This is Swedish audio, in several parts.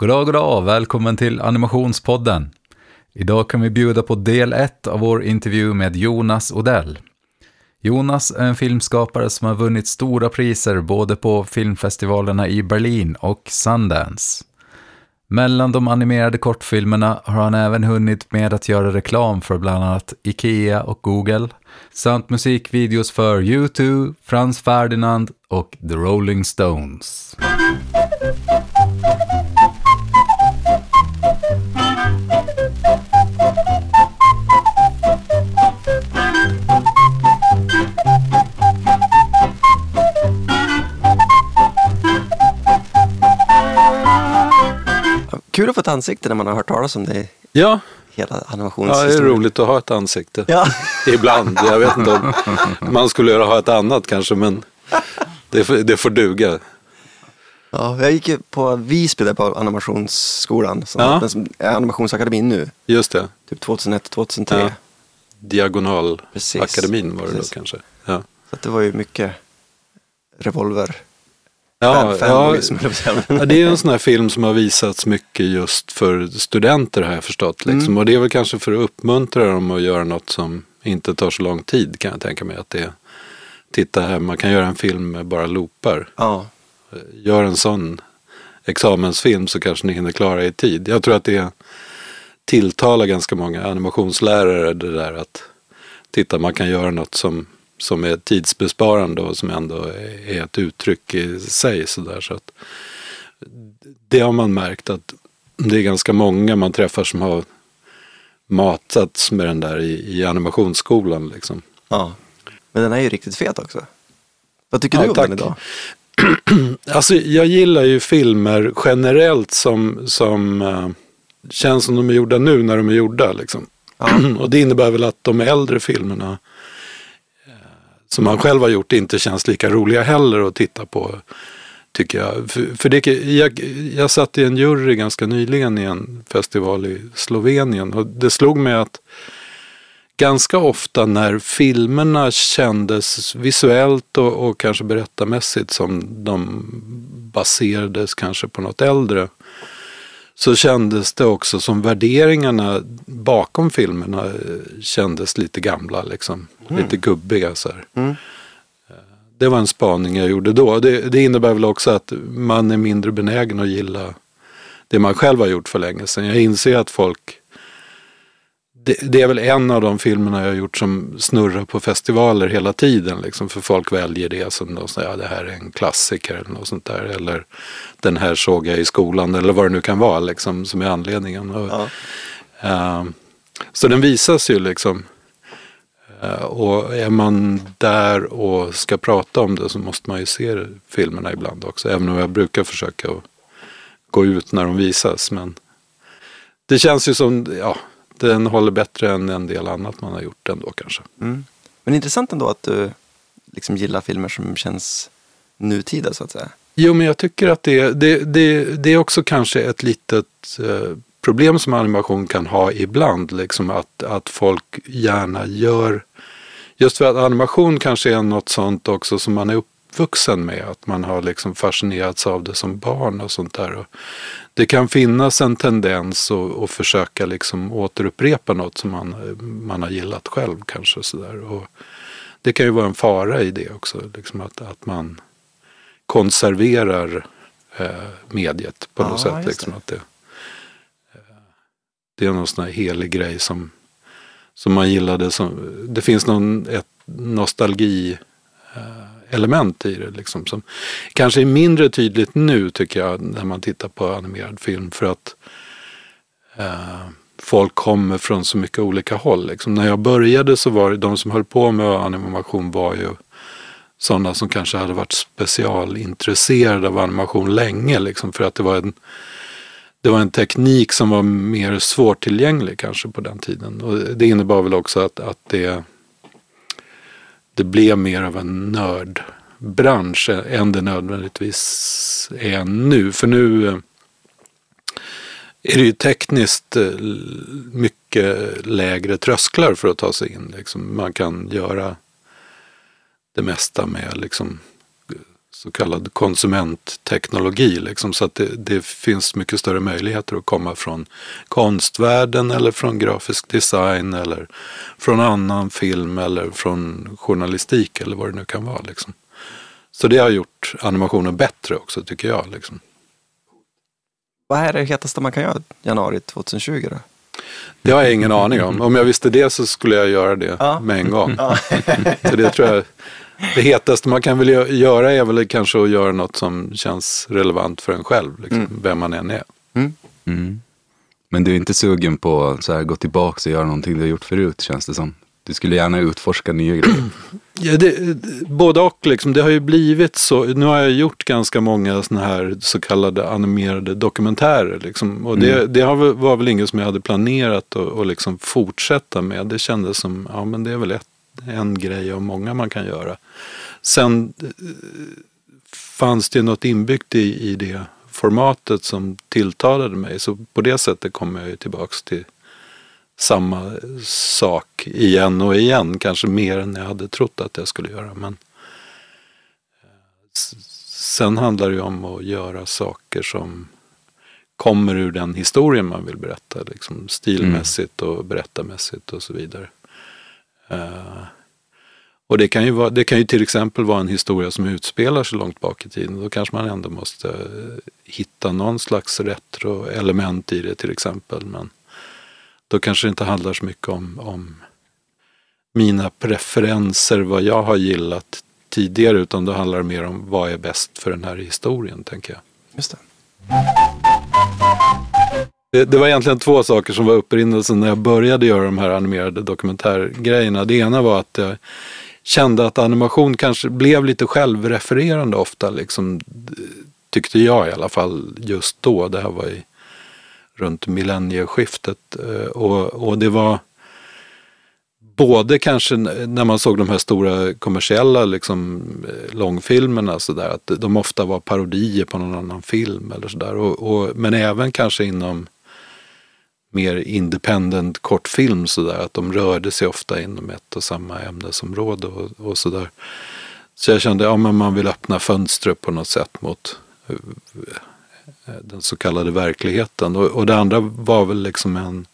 Goddag, goddag, välkommen till Animationspodden. Idag kan vi bjuda på del ett av vår intervju med Jonas Odell. Jonas är en filmskapare som har vunnit stora priser både på filmfestivalerna i Berlin och Sundance. Mellan de animerade kortfilmerna har han även hunnit med att göra reklam för bland annat IKEA och Google, samt musikvideos för U2, Franz Ferdinand och The Rolling Stones. Kul att få ett ansikte när man har hört talas om det Ja, hela ja, det är roligt att ha ett ansikte. Ja, Ibland. Jag vet inte om man skulle vilja ha ett annat kanske, men det det får duga. ja, jag gick ju på Visby där på animationsskolan, som, Ja. den som är animationsakademin nu, Just det. typ 2001-2003. Ja. Diagonalakademin var det Precis. då kanske. Ja, Så det var ju mycket revolver. Ja, ja, ja, det är en sån här film som har visats mycket just för studenter har jag förstått. Liksom. Mm. Och det är väl kanske för att uppmuntra dem att göra något som inte tar så lång tid kan jag tänka mig. Att det titta här, man kan göra en film med bara loopar. Ja, gör en sån examensfilm så kanske ni hinner klara i tid. Jag tror att det tilltalar ganska många animationslärare det där att titta man kan göra något som, som är tidsbesparande och som ändå är ett uttryck i sig. Så där, så att det har man märkt att det är ganska många man träffar som har matats med den där i, i animationsskolan. Liksom. ja. Men den är ju riktigt fet också. Vad tycker Ja, du om tack. den idag? Alltså jag gillar ju filmer generellt som, som eh, känns som de är gjorda nu när de är gjorda. Liksom. Ja. Och det innebär väl att de äldre filmerna som man själv har gjort inte känns lika roliga heller att titta på. Tycker jag. För, för det, jag, jag satt i en jury ganska nyligen i en festival i Slovenien och det slog mig att ganska ofta när filmerna kändes visuellt och, och kanske berättarmässigt som de baserades kanske på något äldre så kändes det också som värderingarna bakom filmerna eh, kändes lite gamla, liksom. lite gubbiga. Så. Mm. Det var en spaning jag gjorde då. Det, det innebär väl också att man är mindre benägen att gilla det man själv har gjort för länge sedan. Jag inser att folk det, det är väl en av de filmerna jag har gjort som snurrar på festivaler hela tiden. Liksom, för folk väljer det som de säger, ja, det här är en klassiker eller något sånt där. Eller den här såg jag i skolan eller vad det nu kan vara liksom, som är anledningen. Och, Ja. eh, så den visas ju liksom. Eh, och är man där och ska prata om det så måste man ju se filmerna ibland också. Även om jag brukar försöka gå ut när de visas. Men det känns ju som, ja, den håller bättre än en del annat man har gjort ändå kanske. Mm. Men intressant ändå att du liksom gillar filmer som känns nutida så att säga. Jo, men jag tycker att det, det, det, det är också kanske ett litet eh, problem som animation kan ha ibland. Liksom att, att folk gärna gör, just för att animation kanske är något sånt också som man är uppvuxen med. Att man har liksom fascinerats av det som barn och sånt där. Och det kan finnas en tendens att, att försöka liksom återupprepa något som man, man har gillat själv kanske. Så där. Och det kan ju vara en fara i det också. Liksom att, att man konserverar eh, mediet på något Ja, sätt. Liksom, det. att det, eh, det är någon sån här helig grej som, som man gillade. Som, det finns någon ett nostalgi eh, element i det. Liksom, som kanske är mindre tydligt nu tycker jag när man tittar på animerad film. För att eh, folk kommer från så mycket olika håll. Liksom. När jag började så var det de som höll på med animation var ju sådana som kanske hade varit specialintresserade av animation länge. Liksom, för att det var, en, det var en teknik som var mer svårtillgänglig kanske på den tiden. Och det innebar väl också att, att det, det blev mer av en nördbransch än det nödvändigtvis är nu. För nu eh, är det ju tekniskt eh, mycket lägre trösklar för att ta sig in. Liksom. Man kan göra det mesta med liksom så kallad konsumentteknologi. Liksom, så att det, det, finns mycket större möjligheter att komma från konstvärlden eller från grafisk design eller från annan film eller från journalistik eller vad det nu kan vara. Liksom. Så det har gjort animationen bättre också tycker jag. Liksom. Vad är det hetaste man kan göra januari 2020 då? Det har jag ingen aning om. Om jag visste det så skulle jag göra det ja. med en gång. Ja. så det tror jag det hetaste man kan väl göra är väl kanske att göra något som känns relevant för en själv, liksom, mm. vem man än är. Mm. Mm. Men du är inte sugen på att gå tillbaka och göra någonting du har gjort förut, känns det som? Du skulle gärna utforska nya grejer. Ja, det, både och. Liksom. Det har ju blivit så. Nu har jag gjort ganska många såna här så kallade animerade dokumentärer. Liksom. Och det, mm. det har, var väl inget som jag hade planerat att liksom fortsätta med. Det kändes som, ja men det är väl ett, en grej av många man kan göra. Sen eh, fanns det något inbyggt i, i det formatet som tilltalade mig. Så på det sättet kommer jag ju tillbaks till samma sak igen och igen. Kanske mer än jag hade trott att jag skulle göra. Men eh, sen handlar det ju om att göra saker som kommer ur den historien man vill berätta. Liksom stilmässigt och berättarmässigt och så vidare. Uh, och det kan, ju vara, det kan ju till exempel vara en historia som utspelar sig långt bak i tiden. Då kanske man ändå måste hitta någon slags retro-element i det till exempel. Men då kanske det inte handlar så mycket om, om mina preferenser, vad jag har gillat tidigare, utan då handlar det mer om vad är bäst för den här historien, tänker jag. Just det. Det, det var egentligen två saker som var upprinnelsen när jag började göra de här animerade dokumentärgrejerna. Det ena var att jag kände att animation kanske blev lite självrefererande ofta, liksom, tyckte jag i alla fall just då. Det här var i runt millennieskiftet. Eh, och, och det var både kanske när man såg de här stora kommersiella liksom, eh, långfilmerna så där, att de ofta var parodier på någon annan film eller sådär. Men även kanske inom mer independent kortfilm sådär, att de rörde sig ofta inom ett och samma ämnesområde och, och sådär. Så jag kände, ja men man vill öppna fönstret på något sätt mot eh, eh, den så kallade verkligheten. Och, och det andra var väl liksom en...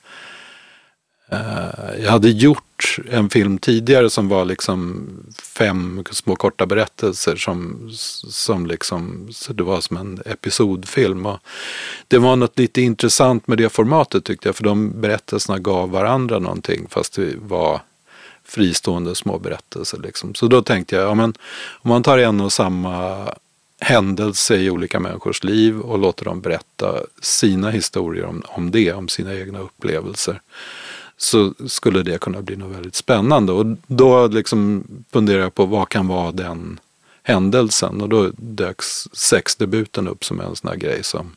Eh, jag hade gjort en film tidigare som var liksom fem små korta berättelser som, som liksom, så det var som en episodfilm. Och det var något lite intressant med det formatet tyckte jag, för de berättelserna gav varandra någonting fast det var fristående små berättelser. Liksom. Så då tänkte jag, ja, men, om man tar en och samma händelse i olika människors liv och låter dem berätta sina historier om, om det, om sina egna upplevelser. Så skulle det kunna bli något väldigt spännande. Och då liksom funderar jag på vad kan vara den händelsen? Och då dök sexdebuten upp som en sån här grej som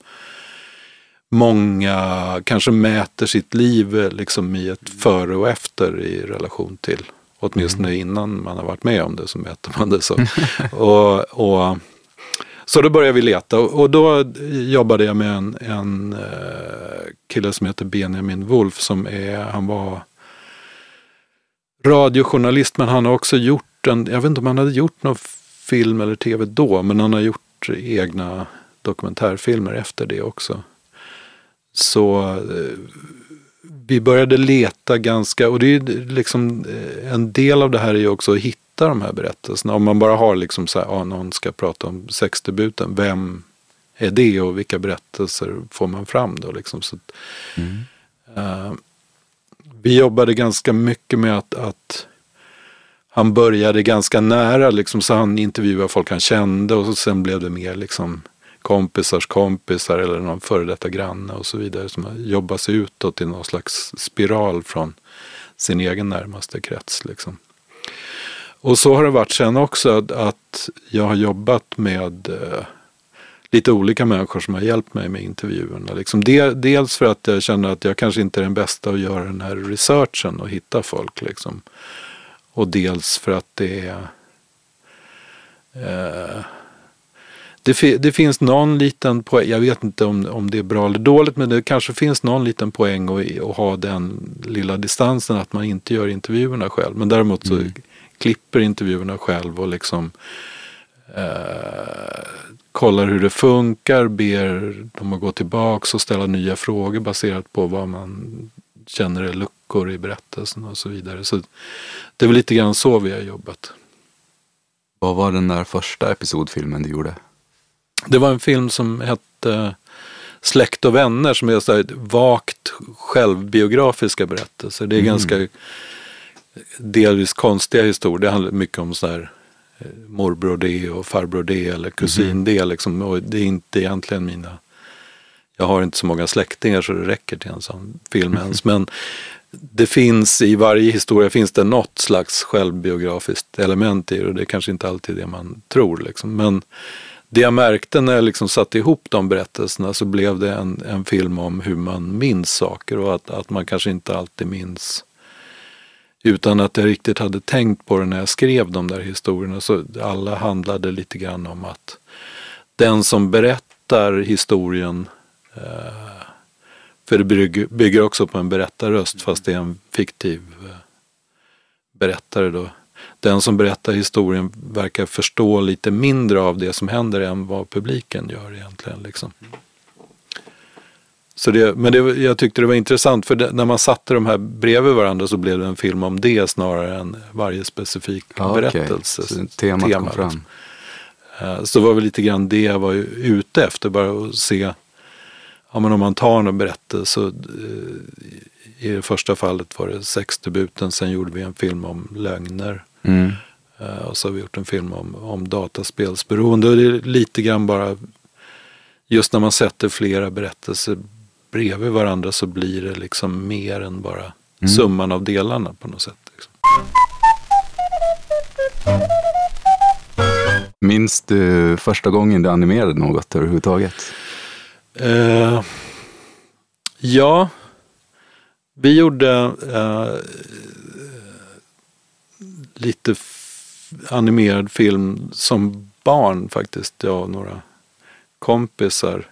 många kanske mäter sitt liv liksom i ett före och efter i relation till. Åtminstone mm. innan man har varit med om det så mäter man det så. och, och så då började vi leta och, då jobbade jag med en, en eh, kille som heter Benjamin Wolf som är, han var radiojournalist men han har också gjort en, jag vet inte om han hade gjort någon film eller tv då, men han har gjort egna dokumentärfilmer efter det också. Så eh, vi började leta ganska, och det är liksom eh, en del av det här är ju också att hitta hitta de här berättelserna. Om man bara har liksom så här, ja, någon ska prata om sexdebuten, vem är det och vilka berättelser får man fram då? Liksom. Så, mm. uh, vi jobbade ganska mycket med att, att han började ganska nära, liksom, så han intervjuade folk han kände och så sen blev det mer liksom kompisars kompisar eller någon före detta granne och så vidare som jobbar sig utåt i någon slags spiral från sin egen närmaste krets. Liksom. Och så har det varit sen också att, att jag har jobbat med eh, lite olika människor som har hjälpt mig med intervjuerna. Liksom de, dels för att jag känner att jag kanske inte är den bästa att göra den här researchen och hitta folk. Liksom. Och dels för att det är eh, det, det, finns någon liten poäng, jag vet inte om, om det är bra eller dåligt, men det kanske finns någon liten poäng att, att ha den lilla distansen att man inte gör intervjuerna själv. Men däremot så mm klipper intervjuerna själv och liksom eh, kollar hur det funkar, ber dem att gå tillbaka och ställa nya frågor baserat på vad man känner är luckor i berättelsen och så vidare. Så det är väl lite grann så vi har jobbat. Vad var den där första episodfilmen du gjorde? Det var en film som hette Släkt och vänner som är så vagt självbiografiska berättelser. Det är Mm. ganska delvis konstiga historier. Det handlar mycket om så här eh, morbror det och farbror det eller kusin det. Liksom. Och det är inte egentligen mina... Jag har inte så många släktingar så det räcker till en sån film ens. Men det finns i varje historia finns det något slags självbiografiskt element i det. Och det är kanske inte alltid det man tror. Liksom. Men det jag märkte när jag liksom satte ihop de berättelserna så blev det en, en film om hur man minns saker och att, att man kanske inte alltid minns utan att jag riktigt hade tänkt på det när jag skrev de där historierna. Så alla handlade lite grann om att den som berättar historien eh, för det bygger, också på en berättarröst fast det är en fiktiv eh, berättare då. Den som berättar historien verkar förstå lite mindre av det som händer än vad publiken gör egentligen. Liksom. Så det, men det, jag tyckte det var intressant för det, när man satte de här bredvid varandra så blev det en film om det snarare än varje specifik Ja, berättelse. Så temat kom Tema, fram. liksom. Eh, Så det var väl lite grann det jag var ute efter, bara att se ja, men om man tar en berättelse. Eh, I det första fallet var det sexdebuten, sen gjorde vi en film om lögner. Mm. Eh, Och så har vi gjort en film om, om dataspelsberoende. Och det är lite grann bara, just när man sätter flera berättelser bredvid varandra så blir det liksom mer än bara Mm. summan av delarna på något sätt. Liksom. Minns du första gången du animerade något överhuvudtaget? Eh, ja, vi gjorde eh, lite animerad film som barn faktiskt, jag och några kompisar.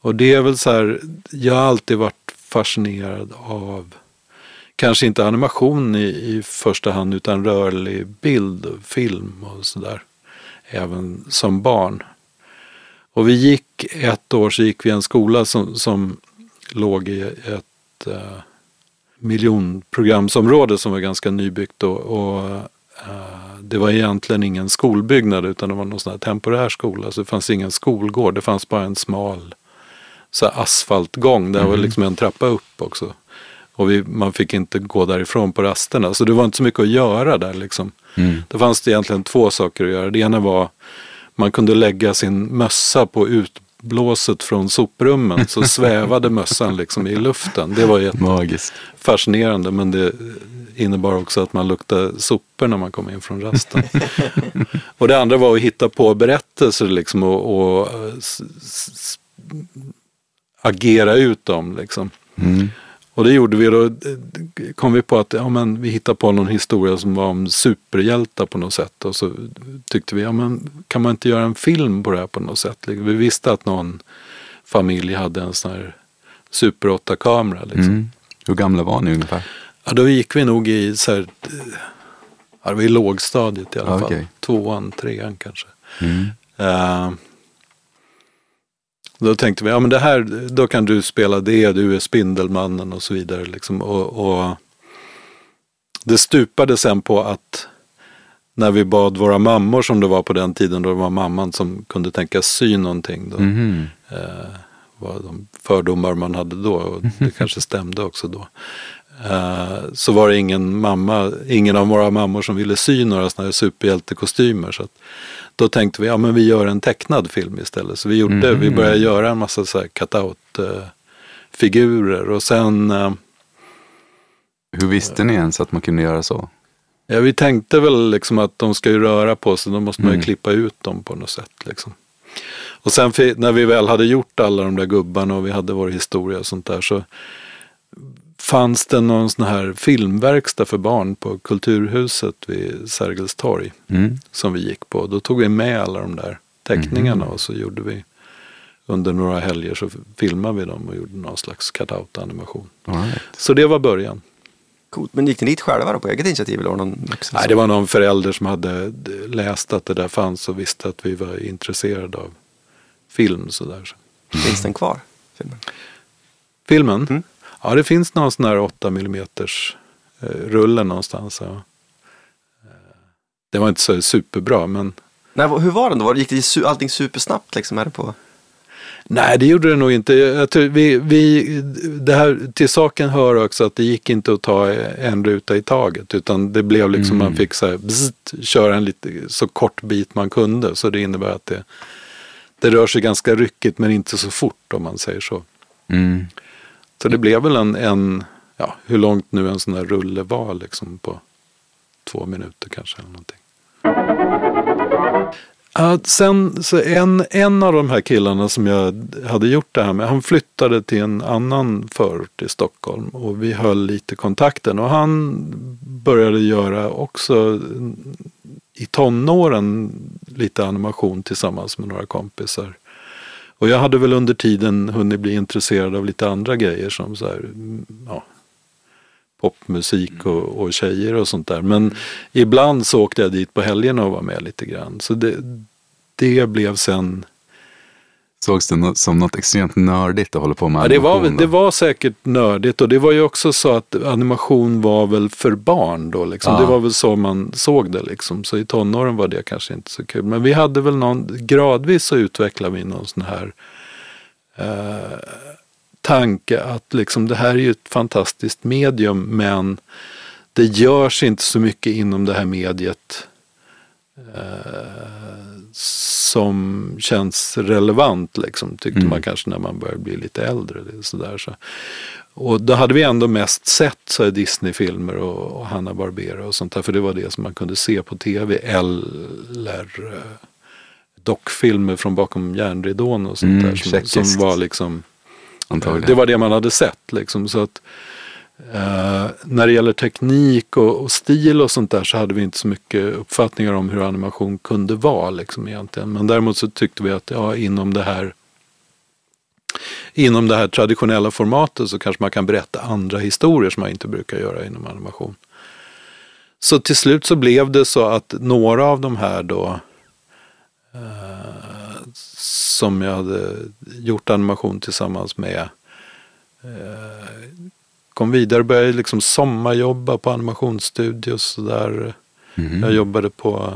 Och det är väl så här, jag har alltid varit fascinerad av, kanske inte animation i, i första hand, utan rörlig bild, och film och sådär. Även som barn. Och vi gick ett år så gick vi i en skola som, som låg i ett uh, miljonprogramsområde som var ganska nybyggt då. Och, eh, det var egentligen ingen skolbyggnad utan det var någon sån här temporär skola. Så det fanns ingen skolgård. Det fanns bara en smal så asfaltgång. Där var Mhm. liksom en trappa upp också. Och vi, man fick inte gå därifrån på rasterna. Så det var inte så mycket att göra där liksom. Mm. Det fanns det egentligen två saker att göra. Det ena var man kunde lägga sin mössa på utblåset från soprummen så svävade mössan liksom i luften. Det var jätte Magiskt. fascinerande men det innebar också att man luktade sopor när man kom in från rasten. och det andra var att hitta på berättelser liksom och, och agera ut dem. Liksom. Mm. Och det gjorde vi. Då eh, kom vi på att ja, men vi hittade på någon historia som var om superhjältar på något sätt. Och så tyckte vi, ja, men kan man inte göra en film på det här på något sätt? Vi visste att någon familj hade en sån här Super 8-kamera. Liksom. Mm. Hur gamla var ni ungefär? Ja, då gick vi nog i så här, ja, det var i lågstadiet i alla Ja, fall. Tvåan, trean kanske. Mm. Eh, då tänkte vi, ja men det här, då kan du spela det, du är Spindelmannen och så vidare. Liksom. Och, och det stupade sen på att när vi bad våra mammor som det var på den tiden, då det var mamman som kunde tänka sy någonting. Då, Mhm. eh, vad de fördomar man hade då och det kanske stämde också då. Eh, så var det ingen mamma, ingen av våra mammor som ville sy några sådana här superhjältekostymer. Så att, då tänkte vi, ja men vi gör en tecknad film istället. Så vi gjorde, vi Mhm. började göra en massa så här cut-out eh, och sen eh, Hur visste ni ens att man kunde göra så? Ja, vi tänkte väl liksom att de ska ju röra på sig, då måste man ju Mm. klippa ut dem på något sätt. Liksom. Och sen när vi väl hade gjort alla de där gubbarna och vi hade vår historia och sånt där så fanns det någon sån här filmverkstad för barn på Kulturhuset vid Sergels torg Mm. som vi gick på. Då tog vi med alla de där teckningarna Mhm. och så gjorde vi under några helger så filmade vi dem och gjorde någon slags cut-out animation. All right. Så det var början. Coolt. Men gick ni dit själva då på eget initiativ? Eller var det någon vuxen Nej, det var någon förälder som hade läst att det där fanns och visste att vi var intresserade av film. Sådär. Så. Finns den kvar? Filmen? Filmen? Mm. Ja, det finns någon sån här 8 mm eh, rulle någonstans. Ja. Eh, Det var inte så superbra, men Nej, hur var den då? Gick det allting supersnabbt liksom? Är det på... nej, det gjorde det nog inte. Jag tror vi, vi, det här, till saken hör också att det gick inte att ta en ruta i taget, utan det blev liksom Mm. man fick så här, bzzt, köra en lite, så kort bit man kunde. Så det innebär att det, det rör sig ganska ryckigt, men inte så fort om man säger så. Mm. Så det blev väl en, en ja, hur långt nu en sån där rulle var liksom på två minuter kanske eller någonting. Sen så en, en av de här killarna som jag hade gjort det här med, han flyttade till en annan förort i Stockholm och vi höll lite kontakten och han började göra också i tonåren lite animation tillsammans med några kompisar. Och jag hade väl under tiden hunnit bli intresserad av lite andra grejer som så här, mm, ja, popmusik och, och tjejer och sånt där. Men ibland så åkte jag dit på helgerna och var med lite grann. Så det, det blev sen, Sågs det som något extremt nördigt att hålla på med ja, det, var, animation det var säkert nördigt och det var ju också så att animation var väl för barn då. Liksom. Ja. Det var väl så man såg det liksom. Så i tonåren var det kanske inte så kul. Men vi hade väl någon, gradvis så utvecklade vi någon sån här eh, tanke att liksom det här är ju ett fantastiskt medium men det görs inte så mycket inom det här mediet eh, som känns relevant liksom, tyckte Mm. man kanske när man började bli lite äldre. Det är Sådär, så. Och då hade vi ändå mest sett så Disney-filmer och, och Hanna Barbera och sånt där, för det var det som man kunde se på tv eller eh, dockfilmer från bakom järnridån och sånt Mm, där som, som var liksom Antagligen. det var det man hade sett. Liksom, så att, eh, när det gäller teknik och, och stil och sånt där så hade vi inte så mycket uppfattningar om hur animation kunde vara. Liksom, egentligen. Men däremot så tyckte vi att ja, inom det här Inom det här traditionella formatet så kanske man kan berätta andra historier som man inte brukar göra inom animation. Så till slut så blev det så att några av de här då eh, som jag hade gjort animation tillsammans med eh, kom vidare och började liksom sommarjobba på animationsstudios. Så där. Mhm. Jag jobbade på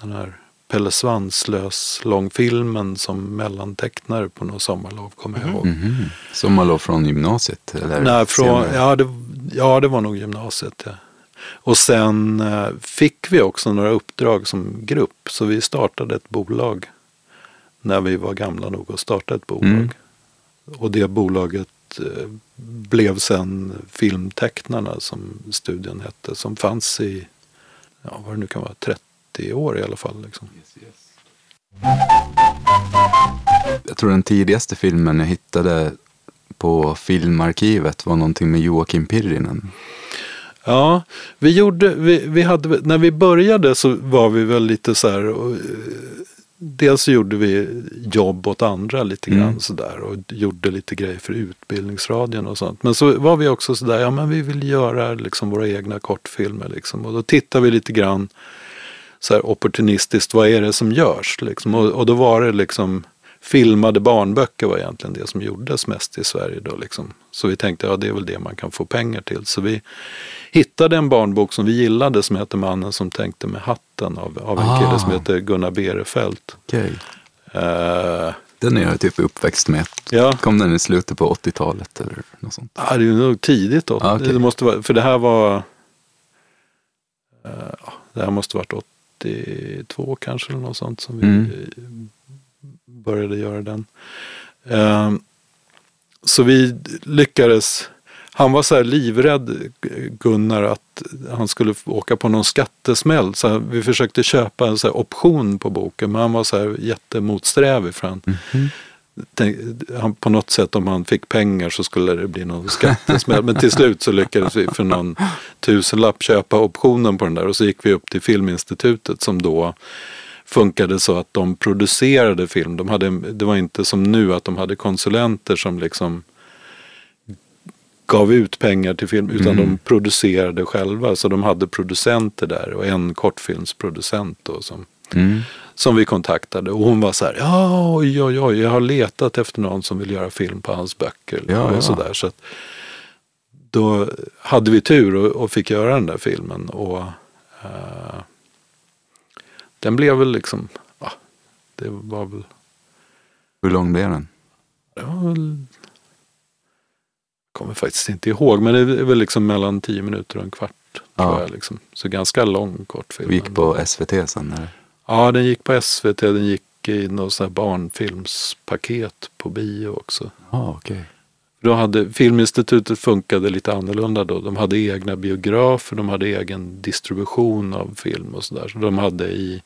den här Pelle Svanslös långfilmen som mellantecknare på något sommarlov, kommer jag ihåg. Mhm. Sommarlov från gymnasiet? Eller Nej, från, ja, det, ja, det var nog gymnasiet. Ja. Och sen eh, fick vi också några uppdrag som grupp. Så vi startade ett bolag när vi var gamla nog att starta ett bolag. Mm. Och det bolaget eh, blev sen Filmtecknarna som studion hette. Som fanns i, ja, vad det nu kan vara, 30 år i alla fall. Liksom. Jag tror den tidigaste filmen jag hittade på filmarkivet var någonting med Joakim Pirrinen. Ja, vi gjorde, vi, vi hade, när vi började så var vi väl lite så här, och, eh, dels så gjorde vi jobb åt andra lite grann Mm. sådär och gjorde lite grejer för Utbildningsradion och sånt. Men så var vi också sådär, ja men vi vill göra liksom våra egna kortfilmer liksom. Och då tittade vi lite grann så här opportunistiskt, vad är det som görs liksom? Och, och då var det liksom filmade barnböcker var egentligen det som gjordes mest i Sverige då liksom. Så vi tänkte, ja det är väl det man kan få pengar till. Så vi hittade en barnbok som vi gillade som heter Mannen som tänkte med hatten av, av en Ah. kille som heter Gunnar Berefelt. Okej. Eh, Den är jag typ uppväxt med. ja, Kom den i slutet på 80-talet eller något sånt? ja, det är nog tidigt då. Ah, okej. det måste vara, för det här var ja, det här måste varit 82 kanske eller något sånt som vi Mm. Började göra den. Eh, så vi lyckades han var så här livrädd, Gunnar, att han skulle åka på någon skattesmäll. Så vi försökte köpa en så option på boken, men han var så här jättemotsträvig. För han, Mhm. tänk, han, på något sätt om han fick pengar så skulle det bli någon skattesmäll. Men till slut så lyckades vi för någon tusenlapp köpa optionen på den där. Och så gick vi upp till Filminstitutet som då funkade så att de producerade film. De hade, det var inte som nu att de hade konsulenter som liksom gav ut pengar till film utan Mm. de producerade själva. Så de hade producenter där och en kortfilmsproducent då som, Mm. som vi kontaktade. Och hon var så här, ja oj oj oj, jag har letat efter någon som vill göra film på hans böcker. Ja, och ja. så där. Så att, då hade vi tur och, och fick göra den där filmen. Och eh, den blev väl liksom, ja, det var väl, Hur lång blev den? det var väl kommer faktiskt inte ihåg, men det är väl liksom mellan tio minuter och en kvart. Ja. Jag, liksom. Så ganska lång kortfilm. Vi gick på SVT sen. Eller? Ja, den gick på SVT, den gick i något sånt här barnfilmspaket på bio också. Ja, okej. Då hade, Filminstitutet funkade lite annorlunda då. De hade egna biografer, de hade egen distribution av film och sådär. Så de hade i,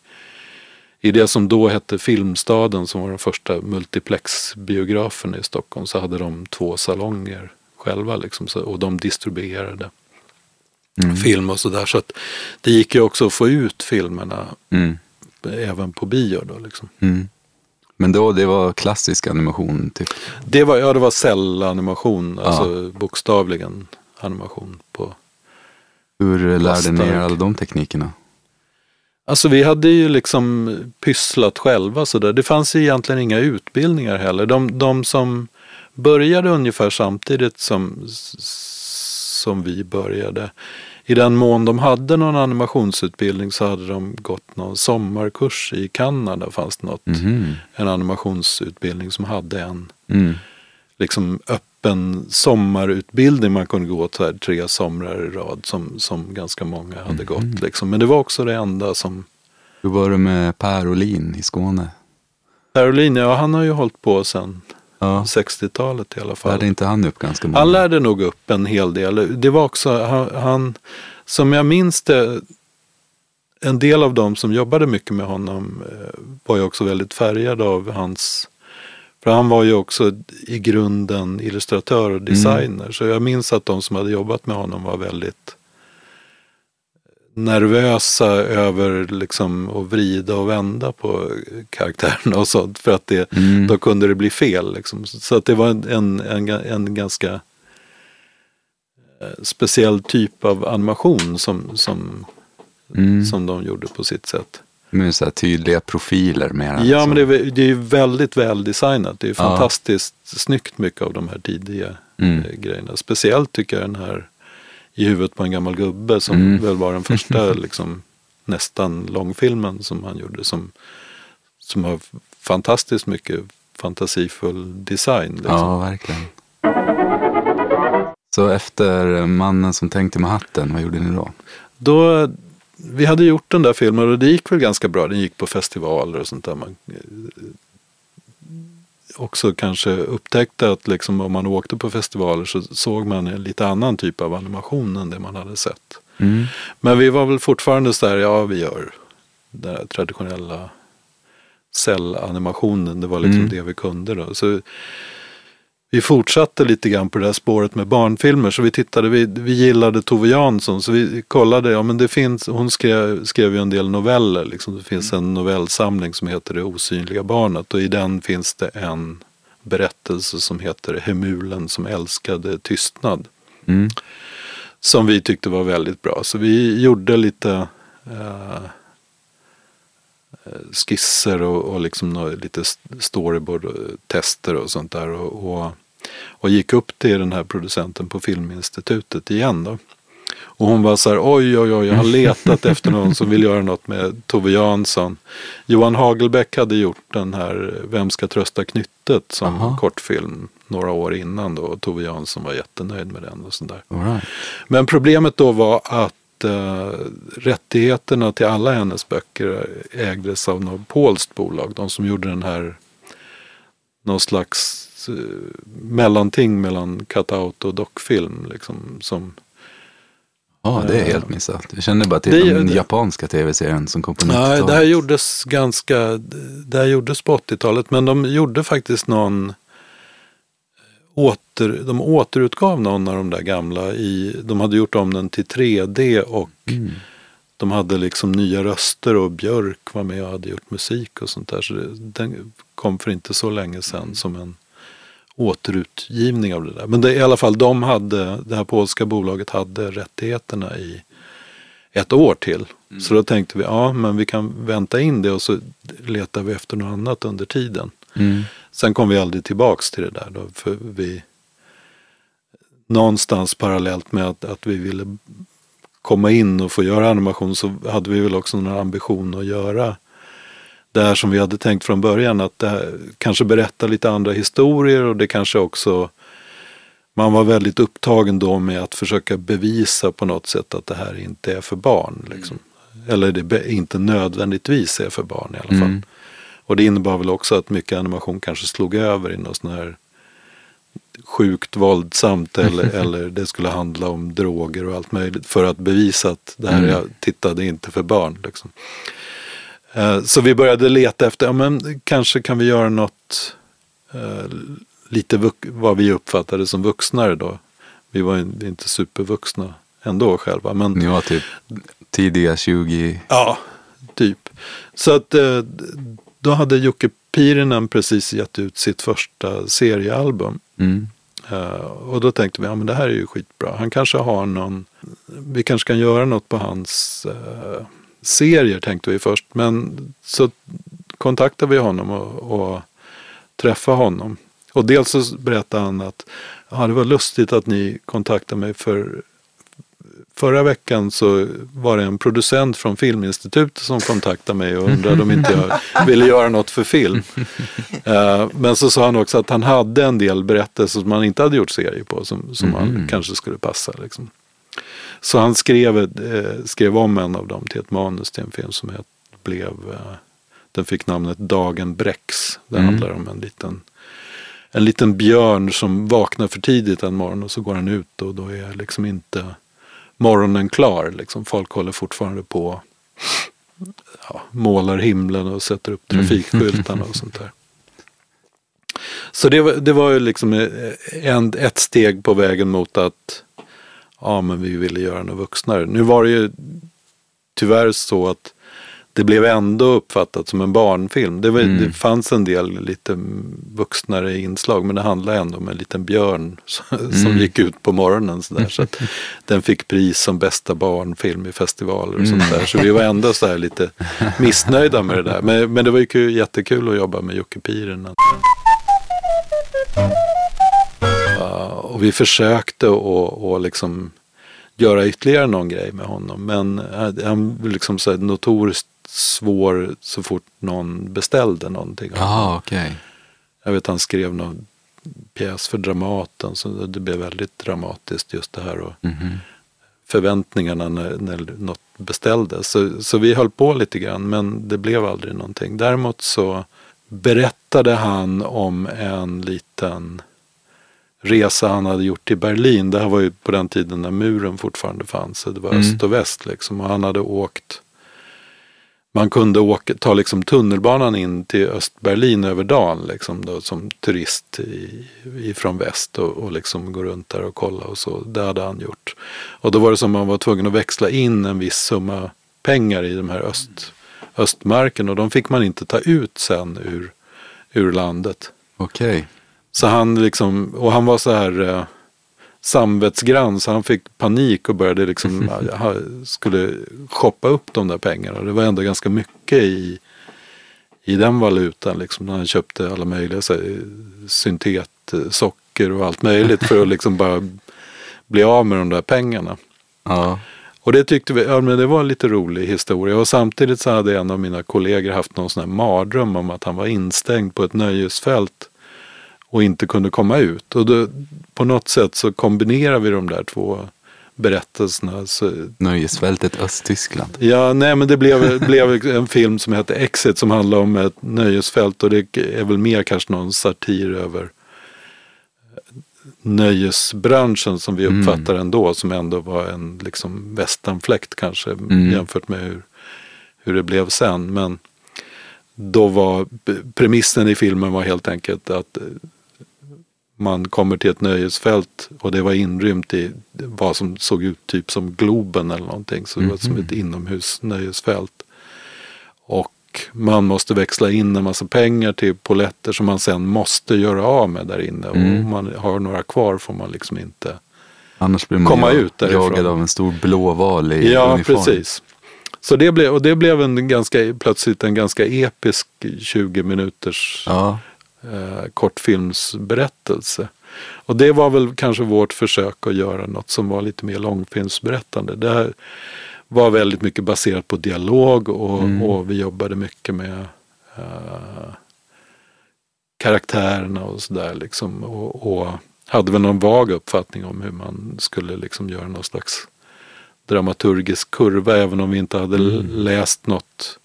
i det som då hette Filmstaden, som var den första multiplexbiografen i Stockholm, så hade de två salonger själva liksom, och de distribuerade Mm. film och sådär. Så att det gick ju också att få ut filmerna Mm. även på bio då liksom. Mm. Men då, det var klassisk animation typ? Det var, ja, det var cellanimation, Ja. alltså bokstavligen animation på Hur lärde ni er alla de teknikerna? Alltså vi hade ju liksom pysslat själva sådär. Det fanns ju egentligen inga utbildningar heller. De, de som började ungefär samtidigt som, som vi började. I den mån de hade någon animationsutbildning så hade de gått någon sommarkurs i Kanada. Fanns det något, Mhm. en animationsutbildning som hade en Mm. liksom öppen sommarutbildning. Man kunde gå så här tre somrar i rad som, som ganska många hade Mhm. gått. Liksom. Men det var också det enda som Hur var det med Per Olin i Skåne? Caroline, ja han har ju hållit på sedan Ja, 60-talet i alla fall. lärde inte han upp ganska många? Han lärde nog upp en hel del. Det var också, han, han som jag minns det, en del av dem som jobbade mycket med honom eh, var ju också väldigt färgade av hans, för han var ju också i grunden illustratör och designer. Så jag minns att de som hade jobbat med honom var väldigt nervösa över liksom att vrida och vända på karaktärerna och sånt. För att det, Mm. då kunde det bli fel. Liksom. Så att det var en, en, en, ganska eh, speciell typ av animation som, som, Mm. som de gjorde på sitt sätt. Med så här tydliga profiler mer. Ja, alltså. men det är, det är väldigt väl designat. Det är ju Ja. fantastiskt snyggt mycket av de här tidiga Mm. eh, grejerna. Speciellt tycker jag den här i huvudet på en gammal gubbe som Mm. väl var den första liksom, nästan långfilmen som han gjorde. Som, som har fantastiskt mycket fantasifull design. Liksom. Ja, verkligen. Så efter Mannen som tänkte med hatten, vad gjorde ni då? Då, vi hade gjort den där filmen och det gick väl ganska bra. Den gick på festivaler och sånt där. Man eh, också kanske upptäckte att liksom om man åkte på festivaler så såg man en lite annan typ av animation än det man hade sett. Mm. Men vi var väl fortfarande så där, ja vi gör den här traditionella cellanimationen. Det var liksom Mm. det vi kunde då. Så vi fortsatte lite grann på det där spåret med barnfilmer. Så vi tittade, vi, vi gillade Tove Jansson. Så vi kollade, ja men det finns, hon skrev, skrev ju en del noveller. Liksom. Det finns en novellsamling som heter Det osynliga barnet. Och i den finns det en berättelse som heter Hemulen som älskade tystnad Mm. som vi tyckte var väldigt bra. Så vi gjorde lite eh, skisser och, och liksom lite storyboard och tester och sånt där. Och, och, och gick upp till den här producenten på Filminstitutet igen då. Och hon var så här, oj oj oj, jag har letat efter någon som vill göra något med Tove Jansson. Johan Hagelbäck hade gjort den här Vem ska trösta knyttet som Aha. kortfilm några år innan då. Och Tove Jansson var jättenöjd med den och sådär. Right. Men problemet då var att eh, rättigheterna till alla hennes böcker ägdes av något polskt bolag. De som gjorde den här, någon slags eh, mellanting mellan cut-out och dockfilm. Liksom, som, Ja, det är helt missat. Jag kände bara till Det- den det- japanska tv-serien som kom på Nej, 90-talet. det här gjordes ganska, det här gjordes på 80-talet. Men de gjorde faktiskt någon åter, de återutgav någon av de där gamla i, de hade gjort om den till 3D och Mm. de hade liksom nya röster och Björk var med och hade gjort musik och sånt där. Så det, den kom för inte så länge sedan som en återutgivning av det där. Men det, i alla fall, de hade, det här polska bolaget hade rättigheterna i ett år till. Mm. Så då tänkte vi, ja men vi kan vänta in det och så letar vi efter något annat under tiden. Mm. Sen kom vi aldrig tillbaks till det där då, för vi någonstans parallellt med att, att vi ville komma in och få göra animation så hade vi väl också någon ambition att göra det här som vi hade tänkt från början. Att det här, kanske berätta lite andra historier och det kanske också man var väldigt upptagen då med att försöka bevisa på något sätt att det här inte är för barn. Liksom. Mm. Eller det inte nödvändigtvis är för barn i alla fall. Mm. Och det innebar väl också att mycket animation kanske slog över i något sånt här sjukt våldsamt eller, eller det skulle handla om droger och allt möjligt för att bevisa att det här mm. jag tittade inte för barn. Liksom. Uh, så vi började leta efter, ja men kanske kan vi göra något uh, lite vad vi uppfattade som vuxnare då. Vi var inte supervuxna ändå själva. Men, Ni var typ tidiga 20? Ja, typ. Så att uh, då hade Jocke Pirinen precis gett ut sitt första seriealbum. Mm. Och då tänkte vi, ja men det här är ju skitbra. Han kanske har någon, vi kanske kan göra något på hans serier tänkte vi först. Men så kontaktade vi honom och, och träffade honom. Och dels så berättade han att ja, det var lustigt att ni kontaktade mig för Förra veckan så var det en producent från Filminstitutet som kontaktade mig och undrade om inte jag ville göra något för film. Uh, men så sa han också att han hade en del berättelser som han inte hade gjort serie på som, som mm. han kanske skulle passa. Liksom. Så han skrev, eh, skrev om en av dem till ett manus till en film som het, blev, eh, den fick namnet Dagen Bräcks. Det mm. handlar om en liten, en liten björn som vaknar för tidigt en morgon och så går han ut och då är liksom inte morgonen klar. Liksom. Folk håller fortfarande på ja, målar himlen och sätter upp mm. trafikskyltarna och sånt där. Så det var, det var ju liksom en, ett steg på vägen mot att ja, men vi ville göra något vuxnare. Nu var det ju tyvärr så att det blev ändå uppfattat som en barnfilm. Det, var, mm. det fanns en del lite vuxnare inslag men det handlade ändå om en liten björn som mm. gick ut på morgonen. Så, där, så att den fick pris som bästa barnfilm i festivaler och sånt mm. där. Så vi var ändå så här lite missnöjda med det där. Men, men det var ju kul, jättekul att jobba med Jocke Piren. Och vi försökte att liksom göra ytterligare någon grej med honom. Men han liksom så notoriskt svår så fort någon beställde någonting. Aha, okay. Jag vet han skrev någon pjäs för Dramaten så det blev väldigt dramatiskt just det här. Och mm -hmm. Förväntningarna när, när något beställdes. Så, så vi höll på lite grann men det blev aldrig någonting. Däremot så berättade han om en liten resa han hade gjort till Berlin. Det här var ju på den tiden när muren fortfarande fanns. Så det var mm. öst och väst liksom. Och han hade åkt man kunde åka, ta liksom tunnelbanan in till Östberlin över dagen liksom då, som turist i, ifrån väst och, och liksom gå runt där och kolla och så. Det hade han gjort. Och då var det som man var tvungen att växla in en viss summa pengar i de här öst, östmarken och de fick man inte ta ut sen ur, ur landet. Okej. Okay. Så han liksom, och han var så här eh, samvetsgrann så han fick panik och började liksom, skulle shoppa upp de där pengarna. Det var ändå ganska mycket i, i den valutan. Liksom, när han köpte alla möjliga så här, syntetsocker och allt möjligt för att liksom bara bli av med de där pengarna. Ja. Och det tyckte vi, ja, men det var en lite rolig historia. Och samtidigt så hade en av mina kollegor haft någon sån här mardröm om att han var instängd på ett nöjesfält och inte kunde komma ut. Och då, på något sätt så kombinerar vi de där två berättelserna. Så... Nöjesfältet Östtyskland. Ja, nej men det blev, blev en film som heter Exit som handlar om ett nöjesfält och det är väl mer kanske någon satir över nöjesbranschen som vi mm. uppfattar mm. ändå som ändå var en liksom västanfläkt kanske mm. jämfört med hur, hur det blev sen. Men då var premissen i filmen var helt enkelt att man kommer till ett nöjesfält och det var inrymt i vad som såg ut typ som Globen eller någonting. Så det var som mhm. ett inomhusnöjesfält. Och och man måste växla in en massa pengar till poletter som man sen måste göra av med där inne. Och Mm. om man har några kvar får man liksom inte Annars blir man Komma ju ut därifrån. jagad av en stor blå val i Ja, uniform. precis. Så det blev, och det blev en ganska, plötsligt en ganska episk 20 minuters Ja, eh, kortfilmsberättelse. Och det var väl kanske vårt försök att göra något som var lite mer långfilmsberättande. Det här var väldigt mycket baserat på dialog och, Mm. och vi jobbade mycket med eh, karaktärerna och sådär. Liksom, och, och hade väl någon vag uppfattning om hur man skulle liksom göra någon slags dramaturgisk kurva. Även om vi inte hade Mm. läst något,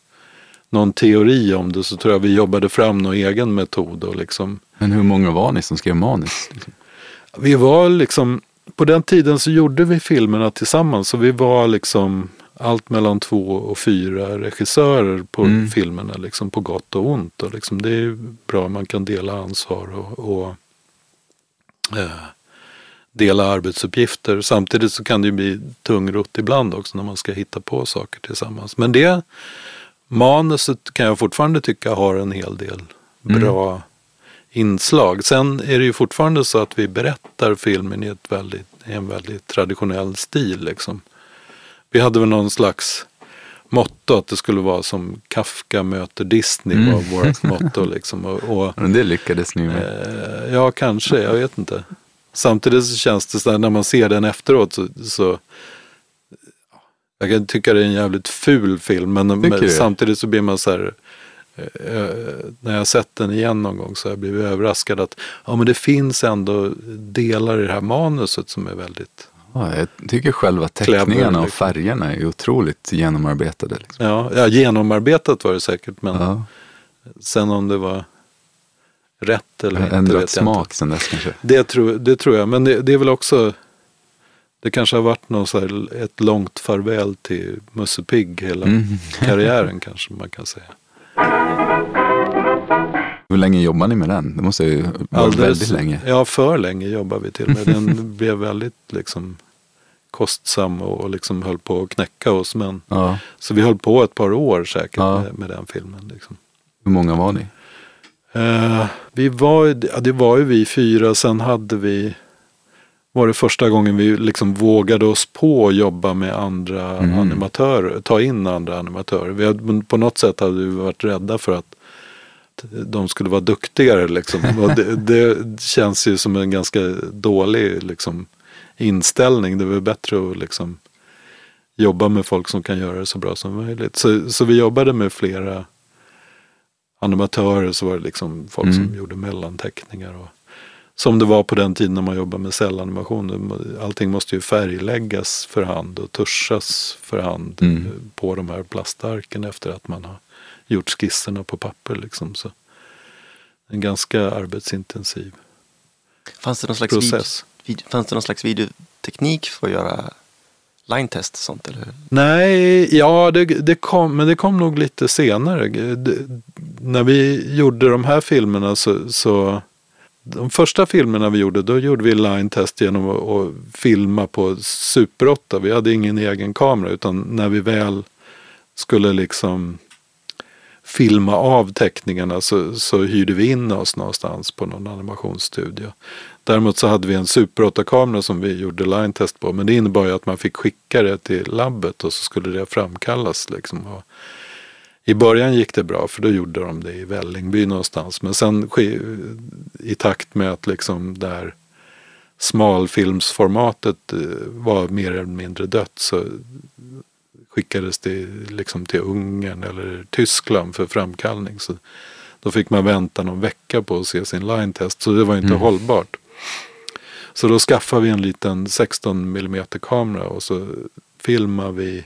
någon teori om det så tror jag vi jobbade fram någon egen metod. Och liksom, men hur många var ni som skrev manus? Vi var liksom, på den tiden så gjorde vi filmerna tillsammans. Så vi var liksom allt mellan två och fyra regissörer på Mm. filmerna. Liksom på gott och ont. Och liksom det är bra, man kan dela ansvar och, och eh, dela arbetsuppgifter. Samtidigt så kan det ju bli tungrott ibland också när man ska hitta på saker tillsammans. Men det manuset kan jag fortfarande tycka har en hel del Mm. bra inslag. Sen är det ju fortfarande så att vi berättar filmen i, ett väldigt, en väldigt traditionell stil. Liksom. Vi hade väl någon slags motto att det skulle vara som Kafka möter Disney Mm. var vårt motto. Liksom. Och, och, Men det lyckades ni med. eh, ja, kanske, jag vet inte. Samtidigt så känns det så här, när man ser den efteråt så, så jag kan tycka det är en jävligt ful film men, men samtidigt så blir man så här eh, eh, när jag har sett den igen någon gång så har jag blivit överraskad att ja, men det finns ändå delar i det här manuset som är väldigt Ja, jag tycker själva teckningarna och färgerna är otroligt genomarbetade. Liksom. ja, ja, genomarbetat var det säkert men Ja, sen om det var rätt eller inte ändrat inte. smak sen dess kanske. Det tror, det tror jag, men det, det är väl också det kanske har varit någon så här, ett långt farväl till Musse Pigg hela Mm. karriären kanske man kan säga. Hur länge jobbar ni med den? Det måste ju vara väldigt länge. Ja, för länge jobbar vi till med. Den blev väldigt liksom kostsam och, liksom höll på att knäcka oss. Men, Ja. så vi höll på ett par år säkert Ja. med, med den filmen. Liksom. Hur många var ni? Eh, vi var, ja, det var ju vi fyra, sen hade vi var det första gången vi liksom vågade oss på att jobba med andra Mm. animatörer, ta in andra animatörer. Vi hade, på något sätt hade vi varit rädda för att de skulle vara duktigare. Liksom. Det, det känns ju som en ganska dålig liksom, inställning. Det är bättre att liksom, jobba med folk som kan göra det så bra som möjligt. Så, så vi jobbade med flera animatörer så var det liksom folk Mm. som gjorde mellanteckningar. Och, som det var på den tiden när man jobbade med cellanimation. Allting måste ju färgläggas för hand och tuschas för hand Mm. på de här plastarken efter att man har gjort skisserna på papper. Liksom. Så en ganska arbetsintensiv Fanns det någon slags, process. vid, fanns det någon slags videoteknik för att göra line test och sånt? Eller? Nej, ja det, det kom, men det kom nog lite senare. Det, när vi gjorde de här filmerna så, så de första filmerna vi gjorde, då gjorde vi line test genom att, att filma på Super 8. Vi hade ingen egen kamera utan när vi väl skulle liksom filma av teckningarna så, så hyrde vi in oss någonstans på någon animationsstudio. Däremot så hade vi en Super 8-kamera som vi gjorde line test på. Men det innebar ju att man fick skicka det till labbet och så skulle det framkallas. Liksom. Och i början gick det bra för då gjorde de det i Vällingby någonstans. Men sen i takt med att liksom där smalfilmsformatet eh, var mer eller mindre dött så skickades det liksom till Ungern eller Tyskland för framkallning. Så då fick man vänta någon vecka på att se sin line test. Så det var inte Mm. hållbart. Så då skaffade vi en liten 16 mm kamera och så filmade vi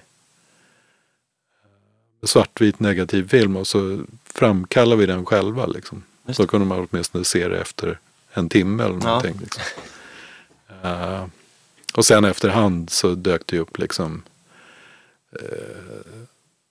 svartvit negativfilm och så framkallade vi den själva. Liksom. Så kunde man åtminstone se det efter en timme eller Ja. någonting. Liksom. Eh, och sen efterhand så dök det upp liksom eh,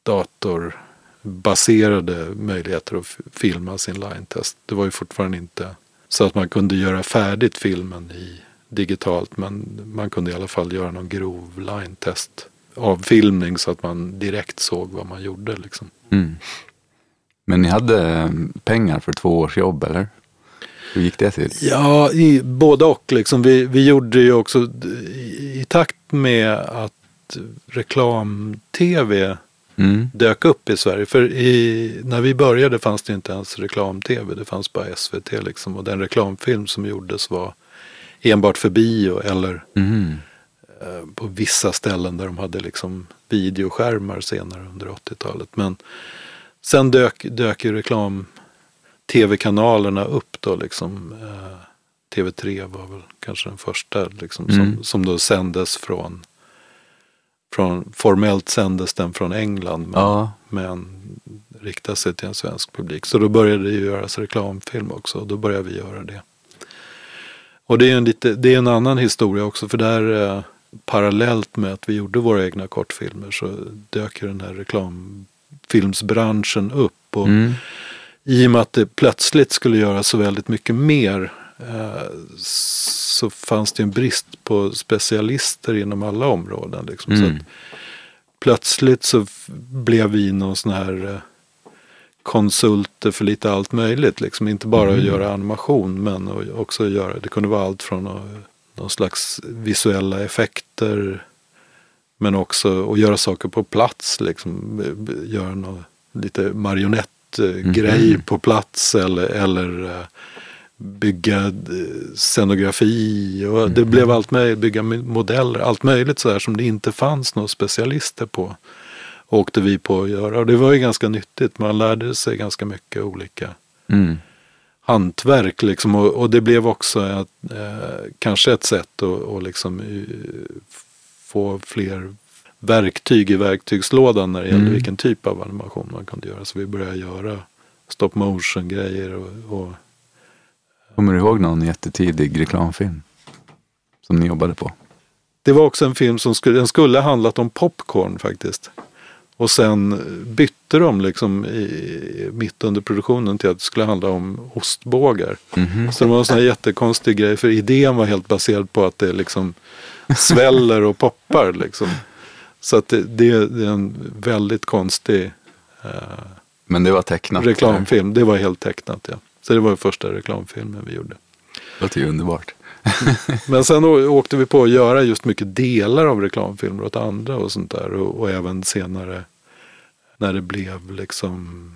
datorbaserade möjligheter att filma sin line-test. Det var ju fortfarande inte så att man kunde göra färdigt filmen i digitalt men man kunde i alla fall göra någon grov line-test avfilmning så att man direkt såg vad man gjorde. Liksom. Mm. Men ni hade eh, pengar för två års jobb, eller? Hur gick det till? Ja, i, både och. Liksom. Vi, vi gjorde ju också i, i takt med att reklam-tv Mm. dök upp i Sverige. För i, när vi började fanns det inte ens reklam-tv. Det fanns bara SVT liksom. Och den reklamfilm som gjordes var enbart för bio eller Mm. Eh, på vissa ställen där de hade liksom videoskärmar senare under 80-talet. Men sen dök, dök ju reklam-tv-kanalerna upp då liksom. Eh, TV3 var väl kanske den första liksom, Mm. som, som då sändes från, från, formellt sändes den från England. Men, Ja. men riktade sig till en svensk publik. Så då började det ju göras reklamfilm också och då började vi göra det. Och det är en, lite, det är en annan historia också för där eh, parallellt med att vi gjorde våra egna kortfilmer så dök ju den här reklamfilmsbranschen upp. Och Mm. I och med att det plötsligt skulle göras så väldigt mycket mer eh, så fanns det en brist på specialister inom alla områden. Liksom. Så Mm. att plötsligt så blev vi någon sån här eh, konsulter för lite allt möjligt. Liksom. Inte bara att göra animation men att också göra, det kunde vara allt från att, någon slags visuella effekter men också att göra saker på plats. Liksom. Göra något, lite marionettgrej Mhm. på plats eller, eller eh, bygga eh, scenografi. Och Det blev allt möjligt, bygga mo- modeller, allt möjligt så här som det inte fanns några specialister på. Åkte vi på att göra och det var ju ganska nyttigt. Man lärde sig ganska mycket olika Mm. Hantverk liksom. Och, och det blev också ett, eh, kanske ett sätt att, att liksom, eh, få fler verktyg i verktygslådan när det gällde Mm. vilken typ av animation man kunde göra. Så vi började göra stop motion grejer och, och Kommer du ihåg någon jättetidig reklamfilm? Som ni jobbade på? Det var också en film som skulle, den skulle ha handlat om popcorn faktiskt. Och sen bytte de liksom i, mitt under produktionen till att det skulle handla om ostbågar. Mhm. Så det var en sån här jättekonstig grej för idén var helt baserad på att det liksom sväller och poppar liksom. Så att det, det, är en väldigt konstig eh, Men det var tecknat? reklamfilm. Det var helt tecknat ja. Så det var den första reklamfilmen vi gjorde. Det låter ju underbart. Men sen åkte vi på att göra just mycket delar av reklamfilmer åt andra och sånt där. Och, och även senare när det blev liksom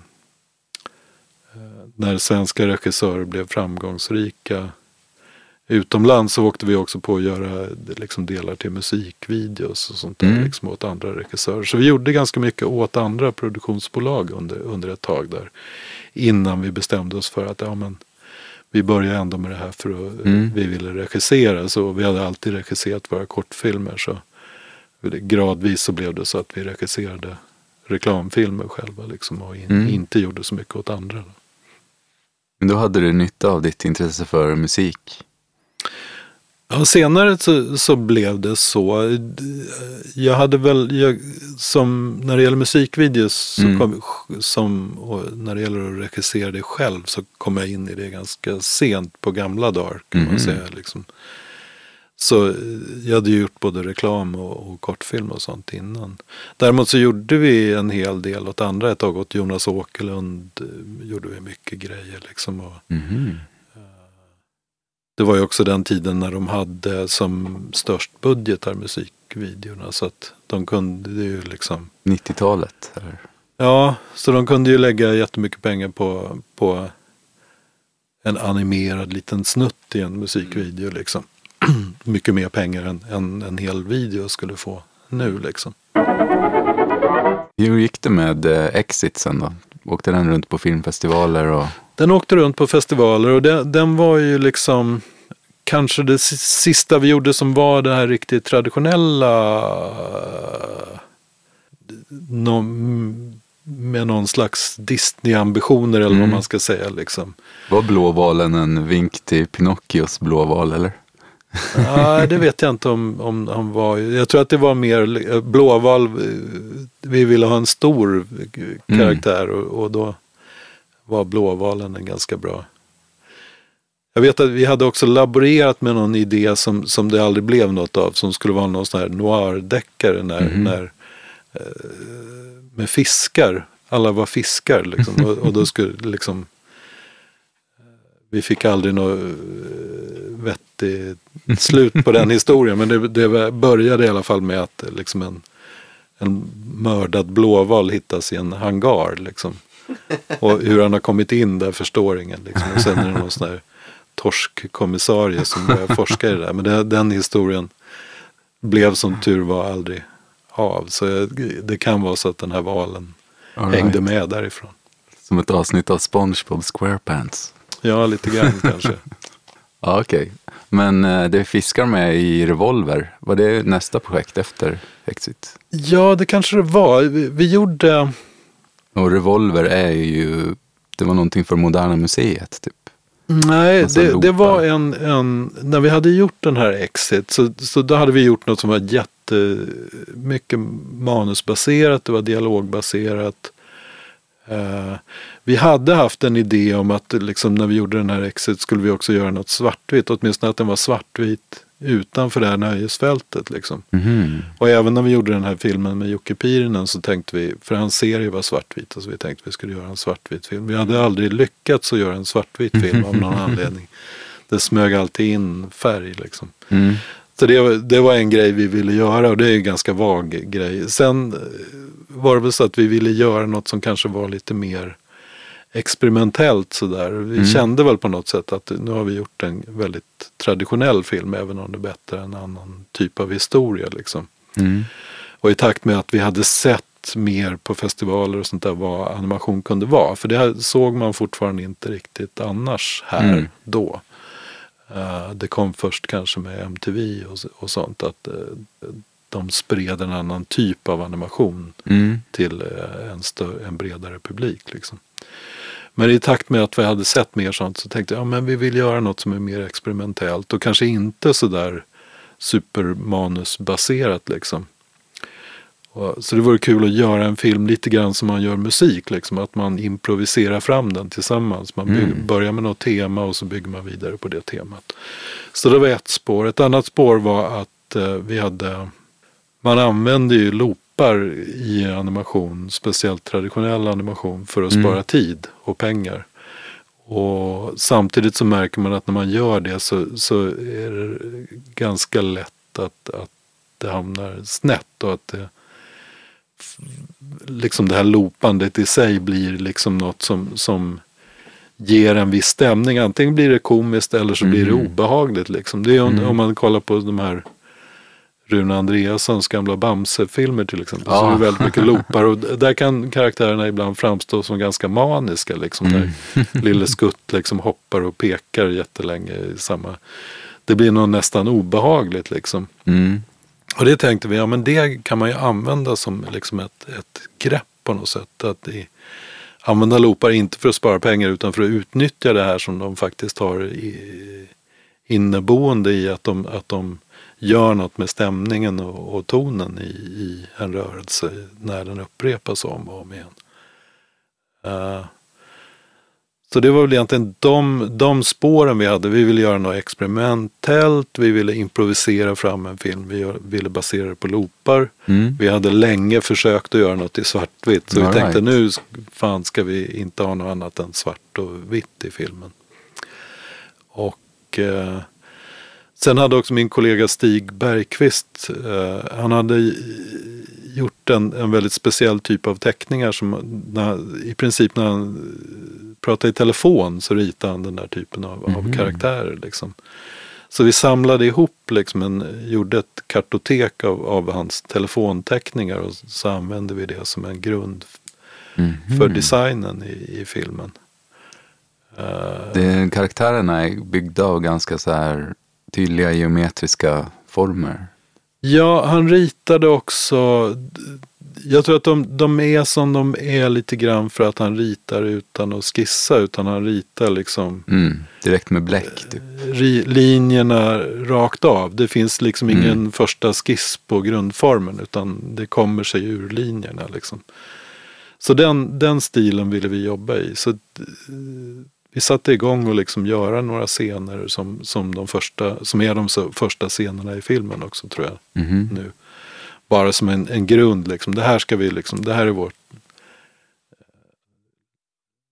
eh, när svenska regissörer blev framgångsrika utomlands så åkte vi också på att göra liksom delar till musikvideos och sånt där Mm. liksom åt andra regissörer. Så vi gjorde ganska mycket åt andra produktionsbolag under, under ett tag där. Innan vi bestämde oss för att ja, men, vi började ändå med det här för att Mm. vi ville regissera. Så vi hade alltid regisserat våra kortfilmer. Så gradvis så blev det så att vi regisserade reklamfilmer själva liksom, och in, Mm. inte gjorde så mycket åt andra. Men då hade du nytta av ditt intresse för musik? Ja, senare så, så blev det så. Jag hade väl, jag, som, när det gäller musikvideos, så Mm. kom, som, och när det gäller att regissera det själv så kom jag in i det ganska sent på gamla dagar kan man Mhm. säga. Liksom. Så eh, jag hade gjort både reklam och, och kortfilm och sånt innan. Däremot så gjorde vi en hel del åt andra ett tag. Åt Jonas Åkerlund eh, gjorde vi mycket grejer. Liksom, och, Mhm. det var ju också den tiden när de hade som störst budgetar musikvideorna. Så att de kunde ju liksom. 90-talet? Eller? Ja, så de kunde ju lägga jättemycket pengar på, på en animerad liten snutt i en musikvideo liksom. mycket mer pengar än, än en hel video skulle få nu liksom. Hur gick det med eh, Exit sen då? Åkte den runt på filmfestivaler? Och... Den åkte runt på festivaler och den, den var ju liksom kanske det si- sista vi gjorde som var det här riktigt traditionella nå- med någon slags Disney-ambitioner eller vad Mm. man ska säga liksom. Var blåvalen en vink till Pinocchios blåval eller? Nej, det vet jag inte om, om han var. Jag tror att det var mer Blåval. eh, Vi ville ha en stor karaktär och, och då var Blåvalen en ganska bra. Jag vet att vi hade också laborerat med någon idé som, som det aldrig blev något av. Som skulle vara någon sån här noir-deckare när, Mhm. när, eh, med fiskar. alla var fiskar liksom. Och, och då skulle liksom vi fick aldrig något eh, vettigt slut på den historien. Men det, det började i alla fall med att liksom en, en mördad blåval hittas i en hangar. Liksom. Och hur han har kommit in där förstår ingen. Liksom. Och sen är det någon sån här torskkommissarie som börjar forska i det där. Men det, den historien blev som tur var aldrig av. Så det kan vara så att den här valen right. hängde med därifrån. Som ett avsnitt av SpongeBob SquarePants. Ja, lite grann kanske. ja, Okej, okay. men eh, det fiskar med i Revolver. Var det nästa projekt efter Exit? Ja, det kanske det var. Vi, vi gjorde... Och Revolver är ju, det var någonting för Moderna Museet typ. Nej, det, det, var en, en, när vi hade gjort den här Exit så, så då hade vi gjort något som var jättemycket manusbaserat, det var dialogbaserat. Uh, vi hade haft en idé om att liksom, när vi gjorde den här Exit skulle vi också göra något svartvitt. Åtminstone att den var svartvit utanför det här nöjesfältet. Liksom. Mm. Och även när vi gjorde den här filmen med Jocke Pirinen så tänkte vi, för hans serie var svartvit, så vi tänkte vi skulle göra en svartvit film. Vi hade aldrig lyckats att göra en svartvit film av någon anledning. Det smög alltid in färg liksom. Mm. Så det, det var en grej vi ville göra och det är en ganska vag grej. Sen var det väl så att vi ville göra något som kanske var lite mer experimentellt sådär. Vi mm. kände väl på något sätt att nu har vi gjort en väldigt traditionell film även om det är bättre än en annan typ av historia. Liksom. Mm. Och i takt med att vi hade sett mer på festivaler och sånt där vad animation kunde vara. För det såg man fortfarande inte riktigt annars här mm. då. Uh, det kom först kanske med MTV och, och sånt. att uh, de spred en annan typ av animation mm. till uh, en, större, en bredare publik. Liksom. Men i takt med att vi hade sett mer sånt så tänkte jag, ja men vi vill göra något som är mer experimentellt och kanske inte sådär supermanusbaserat liksom. Så det vore kul att göra en film lite grann som man gör musik, liksom, att man improviserar fram den tillsammans. Man bygger, mm. börjar med något tema och så bygger man vidare på det temat. Så det var ett spår. Ett annat spår var att eh, vi hade, man använde ju loop appar i animation, speciellt traditionell animation, för att mm. spara tid och pengar. Och samtidigt så märker man att när man gör det så, så är det ganska lätt att, att det hamnar snett och att det, liksom det här loopandet i sig blir liksom något som, som ger en viss stämning. Antingen blir det komiskt eller så blir det mm. obehagligt. Liksom. Det är om, mm. om man kollar på de här Rune Andreassons gamla Bamse-filmer till exempel. Ja. Så det är väldigt mycket loopar och där kan karaktärerna ibland framstå som ganska maniska. Liksom, mm. Där Lille Skutt liksom hoppar och pekar jättelänge i samma... Det blir nog nästan obehagligt liksom. Mm. Och det tänkte vi, ja men det kan man ju använda som liksom ett, ett grepp på något sätt. Att i, använda loopar inte för att spara pengar utan för att utnyttja det här som de faktiskt har i, inneboende i att de, att de gör något med stämningen och, och tonen i, i, en rörelse när den upprepas om och om igen. Uh, så det var väl egentligen de, de spåren vi hade. Vi ville göra något experimentellt, vi ville improvisera fram en film, vi ville basera det på loopar. Mm. Vi hade länge försökt att göra något i svartvitt. Så All vi tänkte right. nu fan ska vi inte ha något annat än svart och vitt i filmen. Och uh, Sen hade också min kollega Stig Bergqvist, eh, han hade gjort en, en väldigt speciell typ av teckningar som när, i princip när han pratade i telefon så ritade han den där typen av, mm. av mhm. karaktärer. Liksom. Så vi samlade ihop, liksom en, gjorde ett kartotek av, av hans telefonteckningar och så använde vi det som en grund mm. för designen i, i filmen. Det, karaktärerna är byggda av ganska så här tydliga geometriska former. Ja, han ritade också. Jag tror att de, de är som de är lite grann för att han ritar utan att skissa. Utan han ritar liksom. Mm, direkt med bläck. Typ. Linjerna rakt av. Det finns liksom mm. ingen första skiss på grundformen. Utan det kommer sig ur linjerna liksom. Så den, den stilen ville vi jobba i. Så vi satte igång och liksom göra några scener som, som, de första, som är de första scenerna i filmen också tror jag. Mm. nu. Bara som en, en grund, liksom. det här ska vi liksom, det här är vårt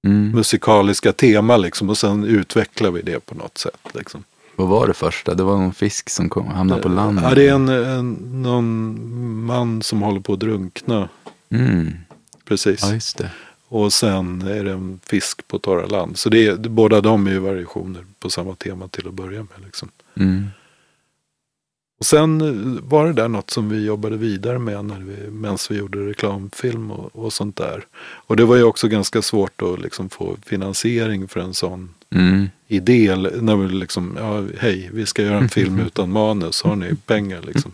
Mm. musikaliska tema liksom och sen utvecklar vi det på något sätt. Liksom. Vad var det första? Det var någon fisk som kom, hamnade på land? Ja, det är en, en, någon man som håller på att drunkna. Mm. Precis. Ja. Och sen är det en fisk på torra land. Så det är, båda de är ju variationer på samma tema till att börja med. Liksom. Mm. Och sen eh, var det där något som vi jobbade vidare med när vi, medan vi gjorde reklamfilm och, och sånt där. Och det var ju också ganska svårt att liksom få finansiering för en sån Mm. idé. När vi liksom, ja, hej, vi ska göra en film utan manus, har ni pengar liksom?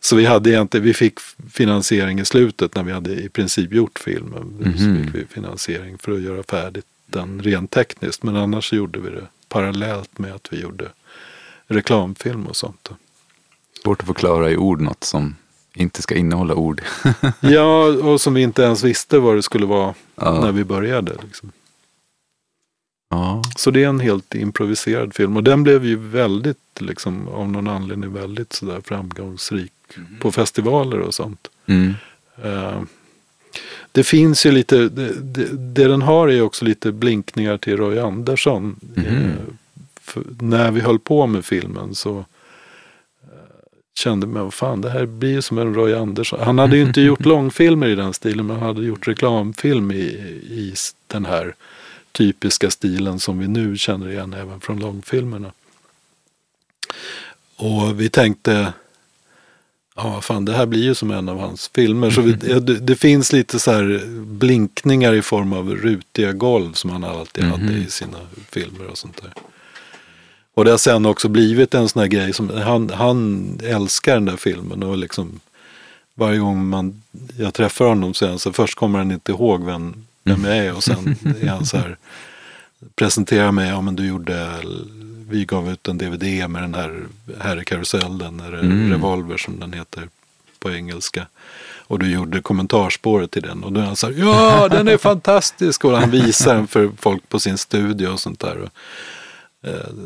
Så vi hade egentligen, vi fick finansiering i slutet när vi hade i princip gjort filmen. Så Mhm. fick vi finansiering för att göra färdigt den rent tekniskt. Men annars gjorde vi det parallellt med att vi gjorde reklamfilm och sånt. Svårt att förklara i ord något som inte ska innehålla ord. Ja, och som vi inte ens visste vad det skulle vara Ja. när vi började. Liksom. Ja. Så det är en helt improviserad film. Och den blev ju väldigt, liksom, av någon anledning väldigt sådär framgångsrik på festivaler och sånt. Mm. Eh, det finns ju lite, det, det, det den har är också lite blinkningar till Roy Andersson. För när vi höll på med filmen så eh, kände man, vad fan det här blir ju som en Roy Andersson. Han hade ju inte gjort långfilmer i den stilen men han hade gjort reklamfilm i, i den här typiska stilen som vi nu känner igen även från långfilmerna. Och vi tänkte, ja fan det här blir ju som en av hans filmer. Så vi, det, det finns lite så här blinkningar i form av rutiga golv som han alltid hade i sina filmer och sånt där. Och det har sen också blivit en sån här grej som han, han älskar den där filmen och liksom varje gång man, jag träffar honom så, är han så först kommer han inte ihåg vem, vem jag är och sen är han så här presenterar mig, ja men du gjorde, vi gav ut en DVD med den här herrekarusellen, eller Mm. Revolver som den heter på engelska. Och du gjorde kommentarspåret till den och då han här, ja den är fantastisk och han visar den för folk på sin studio och sånt där. Och,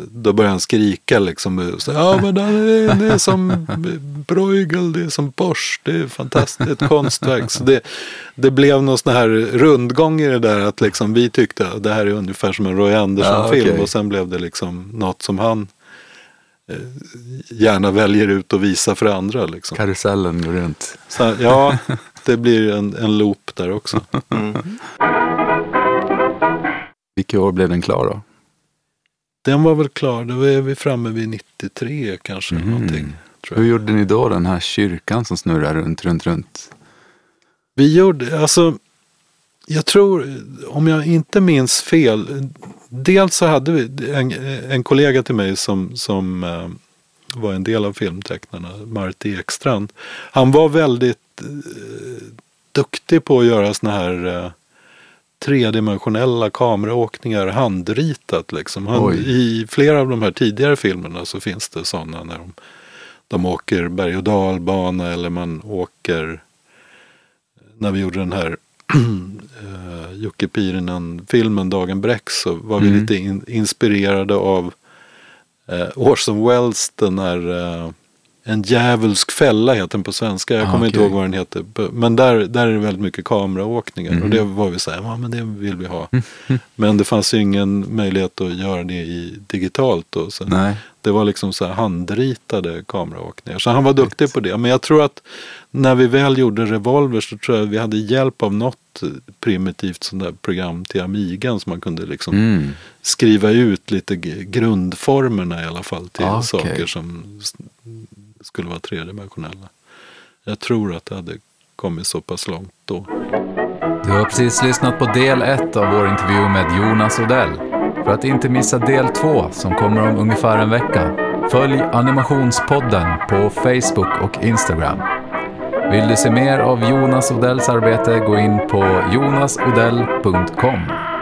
då börjar han skrika liksom. Så, ja men den är, det är som Bruegel, det är som Bosch, det är fantastiskt, ett konstverk. Så det, det blev någon sån här rundgång i det där att liksom vi tyckte att det här är ungefär som en Roy Andersson-film. Ja, okej. Och sen blev det liksom något som han eh, gärna väljer ut och visar för andra. Liksom. Karusellen går runt. Så, ja, det blir en, en loop där också. Mm. Vilket år blev den klar då? Den var väl klar, då är vi framme vid 93 kanske. Mhm. Någonting, Hur gjorde ni då den här kyrkan som snurrar runt, runt, runt? Vi gjorde, alltså, jag tror, om jag inte minns fel, dels så hade vi en, en kollega till mig som, som eh, var en del av filmtecknarna, Marti Ekstrand. Han var väldigt eh, duktig på att göra såna här eh, tredimensionella kameraåkningar handritat. Liksom. Han. I flera av de här tidigare filmerna så finns det sådana när de, de åker berg och dalbana eller man åker när vi gjorde den här uh, Jocke Pirinen-filmen Dagen Bräck så var vi Mm. lite in, inspirerade av uh, Orson Welles den här eh, En djävulsk fälla heter den på svenska. Jag Ah, kommer inte okej. ihåg vad den heter. Men där, där är det väldigt mycket kameraåkningar. Mhm. Och det var vi så här, ja men det vill vi ha. Men det fanns ju ingen möjlighet att göra det i digitalt då. Så Nej. det var liksom så här handritade kameraåkningar. Så han var duktig på det. Men jag tror att när vi väl gjorde Revolver så tror jag vi hade hjälp av något primitivt sånt där program till Amigan som man kunde liksom Mm. skriva ut lite grundformerna i alla fall till Ah, okej. saker som skulle vara tredimensionella. Jag tror att det hade kommit så pass långt då. Du har precis lyssnat på del 1 av vår intervju med Jonas Odell. För att inte missa del 2 som kommer om ungefär en vecka, följ Animationspodden på Facebook och Instagram. Vill du se mer av Jonas Odells arbete, gå in på jonasodell.com.